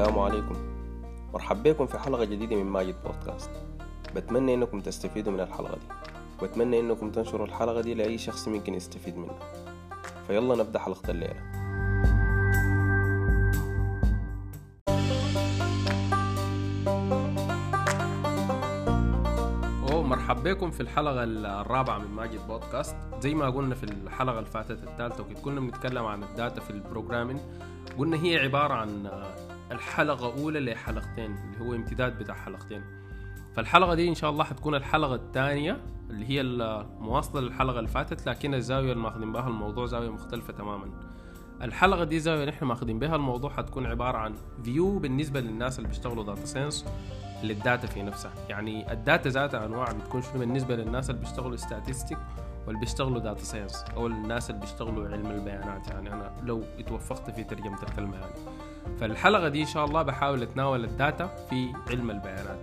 السلام عليكم. مرحب بكم في حلقة جديدة من ماجد بودكاست. بتمنى إنكم تستفيدوا من الحلقة دي. واتمنى إنكم تنشروا الحلقة دي لأي شخص ممكن يستفيد منها. فيلا نبدأ حلقة الليلة. أوه مرحب بكم في الحلقة الرابعة من ماجد بودكاست. زي ما قلنا في الحلقة اللي فاتت الثالثة وكنت كنا بنتكلم عن ال data في ال programming قلنا هي عبارة عن الحلقة أولى لحلقتين اللي هو امتداد بتاع حلقتين. فالحلقة دي إن شاء الله حتكون الحلقة الثانية اللي هي المواصلة للحلقة اللي فاتت لكن الزاوية اللي ماخذين بها الموضوع زاوية مختلفة تماما. الحلقة دي زاوية نحن ماخذين بها الموضوع حتكون عبارة عن view بالنسبة للناس اللي بيشتغلوا data science لل data في نفسها. يعني ال data ذاتها أنواع بتكون شنو بالنسبة للناس اللي بيشتغلوا statistics واللي بيشتغلوا data science أو الناس اللي بيشتغلوا علم البيانات. يعني أنا لو اتوفقت في ترجمة الكلمة يعني. فالحلقة دي إن شاء الله بحاول أتناول ال data في علم البيانات.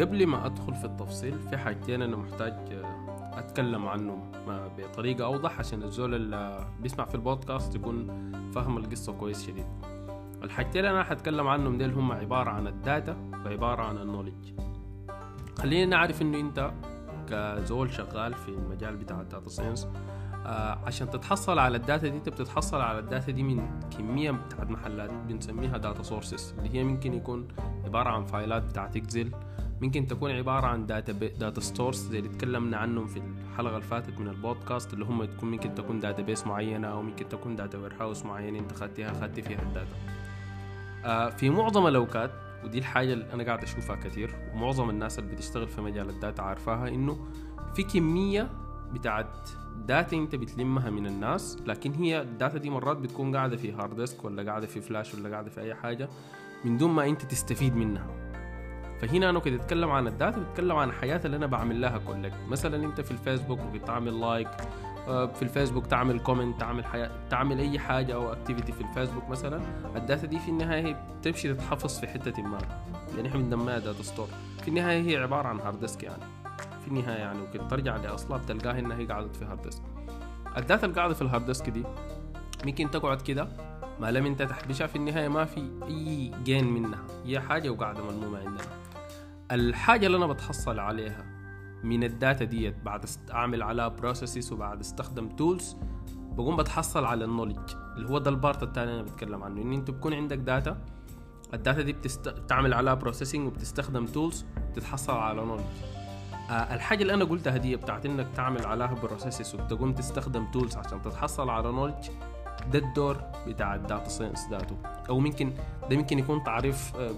قبل ما أدخل في التفصيل في حاجتين أنا محتاج آه، أتكلم عنهم آه، بطريقة أوضح عشان الزول اللي بيسمع في البودكاست يكون فاهم القصة كويس شديد. الحاجتين اللي أنا حتكلم عنهم ديل هم عبارة عن ال data وعبارة عن ال knowledge خلينا نعرف إنه أنت كزول شغال في المجال بتاع ال data science عشان تتحصل على ال data دي انت بتتحصل على ال data دي من كمية بتاعت محلات بنسميها data sources اللي هي ممكن يكون عبارة عن فايلات بتاعت Excel ممكن تكون عبارة عن data data stores زي اللي اتكلمنا عنهم في الحلقة اللي فاتت من البودكاست اللي هم تكون ممكن تكون database معينة أو ممكن تكون data warehouse معينة أنت خدتها خدت فيها ال data. آه، في معظم الأوقات ودي الحاجة اللي أنا قاعد أشوفها كثير ومعظم الناس اللي بتشتغل في مجال ال data عارفاها إنه في كمية بتاعت data انت بتلمها من الناس لكن هي ال data دي مرات بتكون قاعدة في hard disk ولا قاعدة في فلاش ولا قاعدة في أي حاجة من دون ما انت تستفيد منها. فهنا أنا كنت أتكلم عن ال data بتكلم عن الحاجة اللي أنا بعمل لها collect مثلا أنت في الفيسبوك بتعمل like آه، في الفيسبوك تعمل comment تعمل حاجة تعمل أي حاجة أو activity في الفيسبوك مثلا ال data دي في النهاية هي بتمشي تتحفظ في حتة ما. يعني إحنا بنسميها data store في النهاية هي عبارة عن hard disk يعني. النهايه يعني وكده ترجع لأصلها بتلقاها إنها هي قاعدة في hard disk ال data اللي قاعدة في ال hard disk دي ممكن تقعد كده ما لم أنت تحبشها في النهاية ما في أي gain منها. هي حاجة وقاعدة ملمومة عندنا. الحاجة اللي أنا بتحصل عليها من ال data ديت بعد أعمل عليها processes وبعد أستخدم tools بقوم بتحصل على ال knowledge اللي هو ده ال part الثاني أنا بتكلم عنه. إن أنت بكون عندك data ال data دي بتست... بتعمل عليها processing وبتستخدم tools تتحصل على knowledge الحاجة اللي أنا قلتها دي بتاعت إنك تعمل عليها processes وتقوم تستخدم tools عشان تتحصل على knowledge ده الدور بتاع ال data science ذاته. أو ممكن ده ممكن يكون تعريف آه،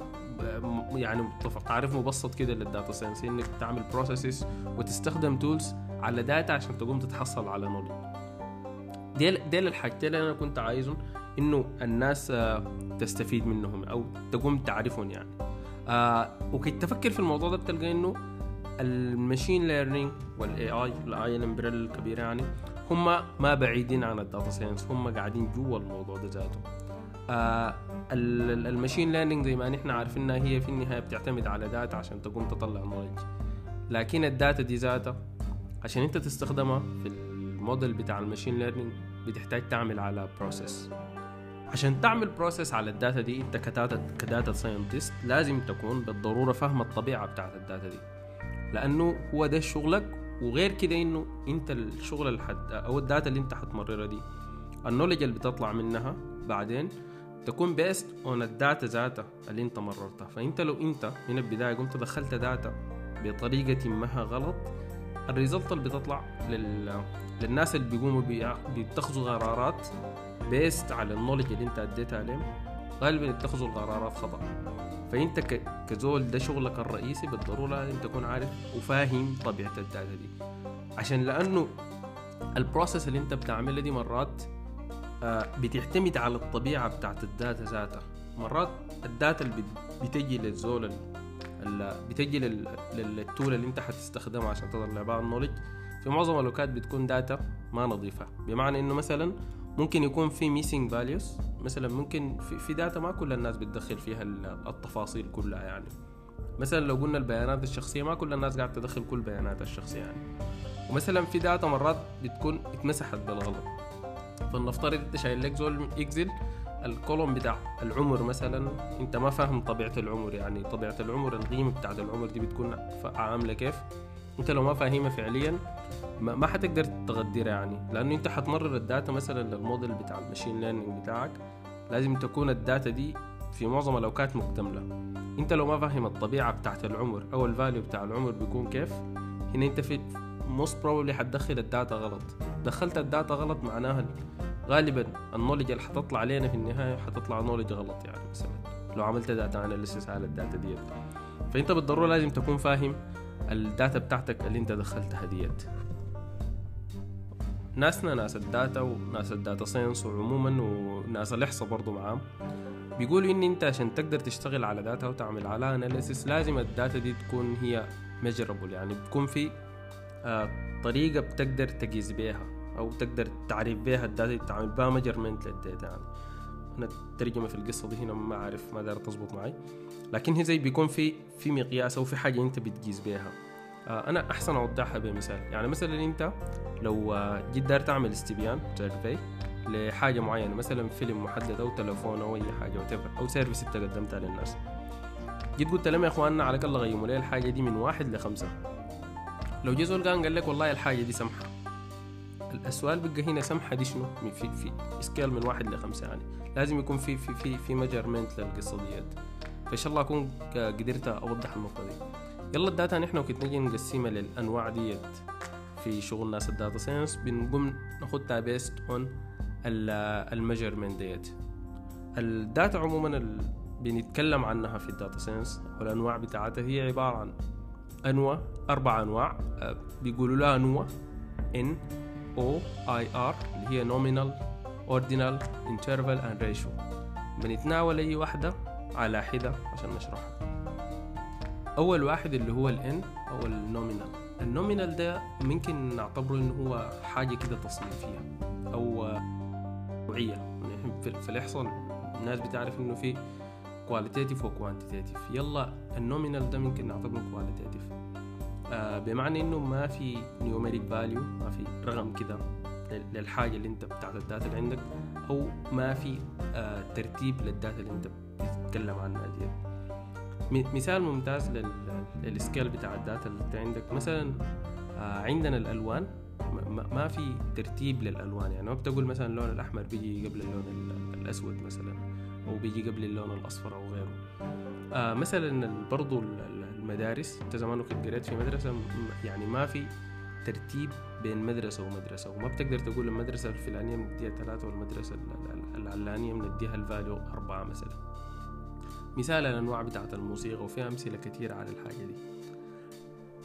يعني تعريف مبسط كده لل data science إنك تعمل processes وتستخدم tools على data عشان تقوم تتحصل على knowledge ديل ديل الحاجتين اللي أنا كنت عايزهم إنه الناس آه، تستفيد منهم أو تقوم تعرفهم يعني. آه وكنت تفكر في الموضوع ده بتلقى إنه ال machine learning وال AI ال AI ال umbrella الكبيره يعني هم ما بعيدين عن ال data science هم قاعدين جوا الموضوع ده ذاته. آه ال- ال- ال machine learning زي ما نحن عارفينها هي في النهاية بتعتمد على data عشان تقوم تطلع knowledge لكن ال data دي ذاتها عشان انت تستخدمها في الموديل بتاع ال machine learning بتحتاج تعمل على process عشان تعمل process على ال data دي انت ك data ك data scientist لازم تكون بالضرورة فاهم الطبيعة بتاعت ال data دي. لأنه هو ده شغلك وغير كده إنه أنت الشغل اللي حد أو ال data اللي أنت حتمررها دي ال knowledge اللي بتطلع منها بعدين تكون based on ال data ذاتها اللي أنت مررتها. فأنت لو أنت من البداية قمت دخلت data بطريقة ما غلط ال result اللي بتطلع لل... للناس اللي بيقوموا بيتخذوا قرارات based على ال knowledge اللي أنت أديتها عليهم غالبا يتخذوا القرارات خطأ. فأنت. كزول ده شغلك الرئيسي بالضرورة لازم تكون عارف وفاهم طبيعة ال data دي. عشان لأنه ال process اللي أنت بتعملها دي مرات آه، بتعتمد على الطبيعة بتاعت ال data ذاتها. مرات ال data اللي بت- بتجي للزول ال- ال- بتجي لل- لل tool اللي أنت حتستخدمها عشان تطلع بها ال knowledge في معظم الأوقات بتكون data ما نظيفة. بمعنى إنه مثلا ممكن يكون في missing values مثلا ممكن في, في data ما كل الناس بتدخل فيها ال- التفاصيل كلها يعني. مثلا لو قلنا البيانات الشخصية ما كل الناس قاعدة تدخل كل بياناتها الشخصية يعني. ومثلا في data مرات بتكون اتمسحت بالغلط. فلنفترض أنت شايل لك زول Excel ال column بتاع العمر مثلا أنت ما فاهم طبيعة العمر يعني. طبيعة العمر القيمة بتاعت العمر دي بتكون عامله كيف انت لو ما فاهمها فعليا ما, حتقدر تقدرها يعني. لأنه انت حتمرر ال data مثلا للموديل بتاع ال machine learning بتاعك. لازم تكون ال data دي في معظم الأوقات مكتملة. انت لو ما فاهم الطبيعة بتاعت العمر أو ال value بتاع العمر بيكون كيف هنا انت في most probably حتدخل ال data غلط. دخلت ال data غلط معناها غالبا ال knowledge اللي حتطلع علينا في النهاية حتطلع knowledge غلط يعني مثلا. لو عملت data analysis على ال data ديت. فانت بالضرورة لازم تكون فاهم ال data بتاعتك اللي انت دخلتها ديت. ناسنا ناس ال data وناس ال data science وعموما وناس الإحصاء برضو معاهم. بيقولوا إن انت عشان تقدر تشتغل على data وتعمل عليها analysis لازم ال data دي تكون هي measurable يعني بتكون في آه طريقة بتقدر تقيس بيها أو تقدر تعرف بيها ال data تعمل بها measurement لل data يعني. أنا الترجمه في القصة دي هنا ما أعرف ما دار تزبط معي. لكن هي زي بيكون في في مقياس أو في حاجة أنت بتقيس بيها. آه أنا أحسن أوضحها بمثال. يعني مثلا أنت لو آه، جيت داير تعمل استبيان survey لحاجة معينة مثلا فيلم محدد أو تلفون أو أي حاجة whatever أو service أنت قدمتها للناس. جيت قلت لهم يا إخواننا على الأقل قيموا لي الحاجة دي من واحد لخمسة. لو جه زول قام قال لك والله الحاجة دي سمحة. السؤال بقى هنا سمحة دي شنو؟ في في scale من واحد لخمسه يعني. لازم يكون في في في في measurement للقصه ديت. فإن شاء الله أكون ك- قدرت أوضح النقطة دي. يلا ال data نحن وكنت نجي نقسمها للأنواع ديت. في شغل ناس ال data science بنقوم ناخدها based on ال measurement ديت. ال data عموما. بنتكلم عنها في ال data science والأنواع بتاعتها هي عبارة عن أنواع أربع أنواع. آه، بيقولوا لها أنواع. N O I R اللي هي nominal ordinal interval and ratio. بنتناول أي واحدة على حدة عشان نشرحها. أول واحد اللي هو ال N أو ال nominal ال nominal ده ممكن نعتبره انه هو حاجة كده تصنيفيه أو نوعية. يعني في الإحصاء الناس بتعرف إنه في qualitative و quantitative يلا ال nominal ده ممكن نعتبره qualitative آه بمعنى إنه ما في numeric value ما في رقم كده لل- للحاجة اللي أنت بتاعت ال data اللي عندك. أو ما في آه ترتيب لل data اللي أنت بتتكلم عنها دي. مثال ممتاز لل- لل scale بتاع ال data اللي عندك. مثلا آه عندنا الألوان. ما- في ترتيب للألوان. يعني ما بتقول مثلا اللون الأحمر بيجي قبل اللون ال- الأسود مثلا أو بيجي قبل اللون الأصفر أو غيره. آه مثلا برضو ال- ال- المدارس انت زمان كنت قريت في مدرسة يعني ما في ترتيب بين مدرسة ومدرسة وما بتقدر تقول المدرسة الفلانية بنديها ثلاثة والمدرسة ال- ال- العلانية بنديها الفاليو أربعة مثلا. مثال الأنواع بتاعت الموسيقى وفي أمثلة كثيره على الحاجة دي.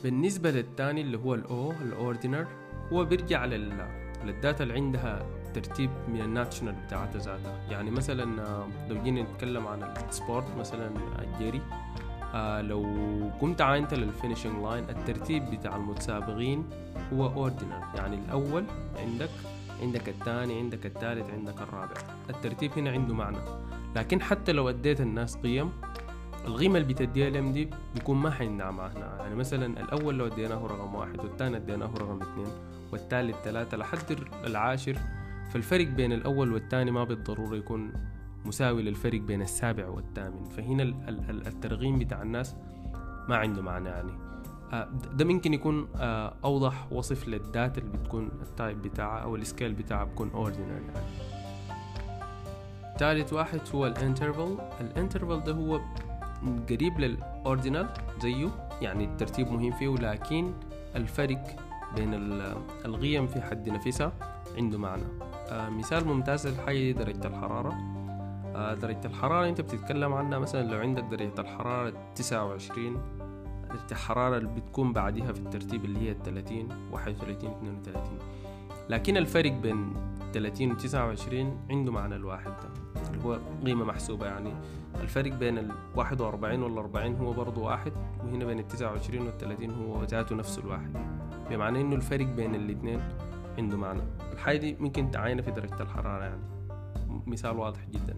بالنسبة للثاني اللي هو ال O ال ordinal هو بيرجع لل لل data اللي عندها ترتيب من ال nature بتاعتها ذاتها. يعني مثلا آه، لو جينا نتكلم عن ال sport مثلا الجري آه لو قمت عاينت لل finishing line الترتيب بتاع المتسابقين هو ordinal يعني الأول عندك عندك الثاني عندك الثالث عندك الرابع. الترتيب هنا عنده معنى. لكن حتى لو أديت الناس قيم القيمة اللي بتديها لهم دي بيكون ما عنده معنى يعني مثلا الأول لو أديناه رقم واحد والثاني أديناه رقم اثنين والثالث ثلاثة لحد العاشر فالفرق بين الأول والثاني ما بالضرورة يكون مساوي للفرق بين السابع والثامن. فهنا ال- ال- ال- الترقيم بتاع الناس ما عنده معنى يعني. آه، ده ممكن يكون آه، أوضح وصف لل data اللي بتكون ال type بتاعها أو ال scale بتاعها بيكون ordinary يعني. ثالث واحد هو ال interval. ال interval ده هو قريب لل ordinal زيه يعني الترتيب مهم فيه لكن الفرق بين ال- القيم في حد نفسها عنده معنى. مثال ممتاز للحاجة درجة الحرارة. آه درجة الحرارة انت بتتكلم عنها مثلا لو عندك درجة الحرارة 29 درجة الحرارة اللي بتكون بعدها في الترتيب اللي هي 30 31 32 لكن الفرق بين 30 و 29 عنده معنى الواحد ده اللي هو قيمة محسوبة يعني. الفرق بين ال 41 وال 40 هو برضه واحد وهنا بين ال 29 وال 30 هو ذاته نفس الواحد. بمعنى إنه الفرق بين الاثنين عنده معنى. الحاجة دي ممكن تعاينها في درجة الحرارة يعني. مثال واضح جدا.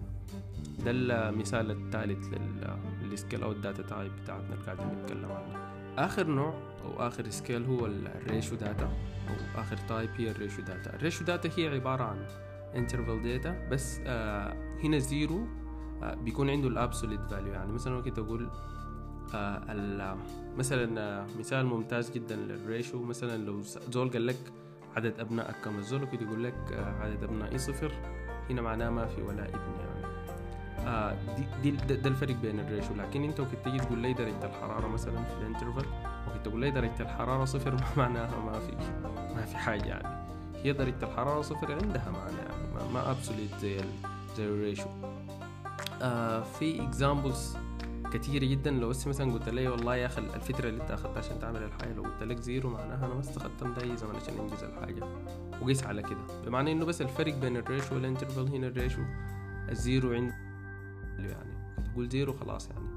ده المثال الثالث لل- لل scale أو ال data type بتاعتنا اللي قاعدين نتكلم عنها. آخر نوع أو آخر scale هو ال- ال ratio data أو آخر type هي ال ratio data ال ratio data هي عبارة عن interval data بس آه هنا zero آه بيكون عنده ال absolute value يعني مثلا ممكن تقول آه مثلا آه مثال ممتاز جدا لل ratio مثلا لو زول قال لك عدد أبنائك كم الزول كده يقول لك آه عدد أبنائي صفر. هنا معناه ما في ولا ابن يعني آه دي, دي ده الفرق بين ال ratio لكن أنت وقت تيجي تقول لي درجة الحرارة مثلا في ال interval وقت تقول لي درجة الحرارة صفر معناها ما في ما في حاجة يعني. هي درجة الحرارة صفر عندها معنى يعني ما, absolute زي زي ال ratio آه في examples كتيرة جدا. لو بس مثلا قلت لي والله يا أخي الفترة اللي أنت أخذتها عشان تعمل الحاجة لو قلت لك zero معناها أنا ما استخدمت اي زمن عشان انجز الحاجة. وقيس على كده. بمعنى إنه بس الفرق بين ال ratio وال interval هنا ال ratio ال zero عند يعني. تقول zero خلاص يعني.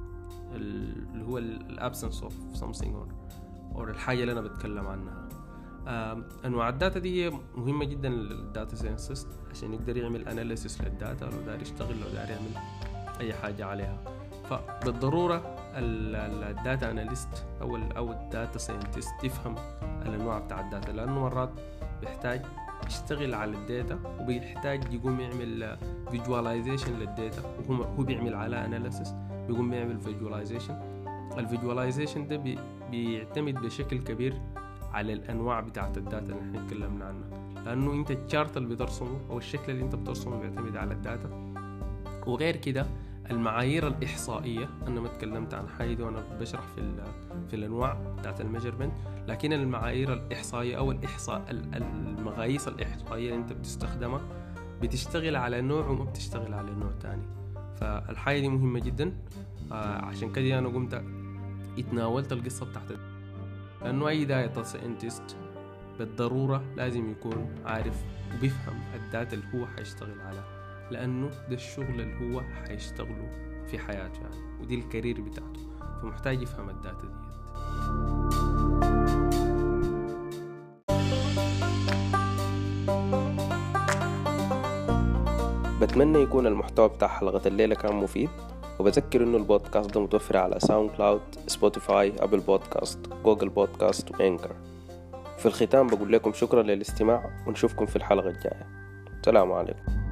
اللي هو ال absence of something or or الحاجة اللي أنا بتكلم عنها. أنواع ال data دي هي مهمة جدا لل data scientist عشان يقدر يعمل analysis لل data لو داري يشتغل لو داري يعمل أي حاجة عليها. فبالضرورة ال data analyst أو ال أو ال data scientist يفهم الأنواع بتاع ال data لأنه مرات بيحتاج يشتغل على ال data وبيحتاج يقوم يعمل visualization لل data هو بيعمل على analysis بيقوم يعمل visualization ال visualization ده بي بيعتمد بشكل كبير على الأنواع بتاعت ال data اللي إحنا اتكلمنا عنها. لأنه أنت ال chart اللي بترسمه أو الشكل اللي أنت بترسمه بيعتمد على ال data. وغير كده المعايير الإحصائية أنا ما تكلمت عن حاجة وأنا بشرح في في الأنواع بتاعت ال measurement لكن المعايير الإحصائية أو الإحصاء المقاييس الإحصائية اللي أنت بتستخدمها بتشتغل على نوع وما بتشتغل على نوع تاني. فالحاجة دي مهمة جدا آه عشان كده أنا قمت اتناولت القصة بتاعت لأنه أي data scientist بالضرورة لازم يكون عارف وبيفهم ال data اللي هو حيشتغل عليها لأنه ده الشغل اللي هو حيشتغله في حياته يعني ودي ال career بتاعته فمحتاج يفهم ال data دي بتمنى يكون المحتوى بتاع حلقة الليلة كان مفيد وبذكر إنه البودكاست ده متوفر على SoundCloud Spotify Apple Podcasts Google Podcasts و Anchor. في الختام بقول لكم شكرا للاستماع ونشوفكم في الحلقة الجاية. سلام عليكم.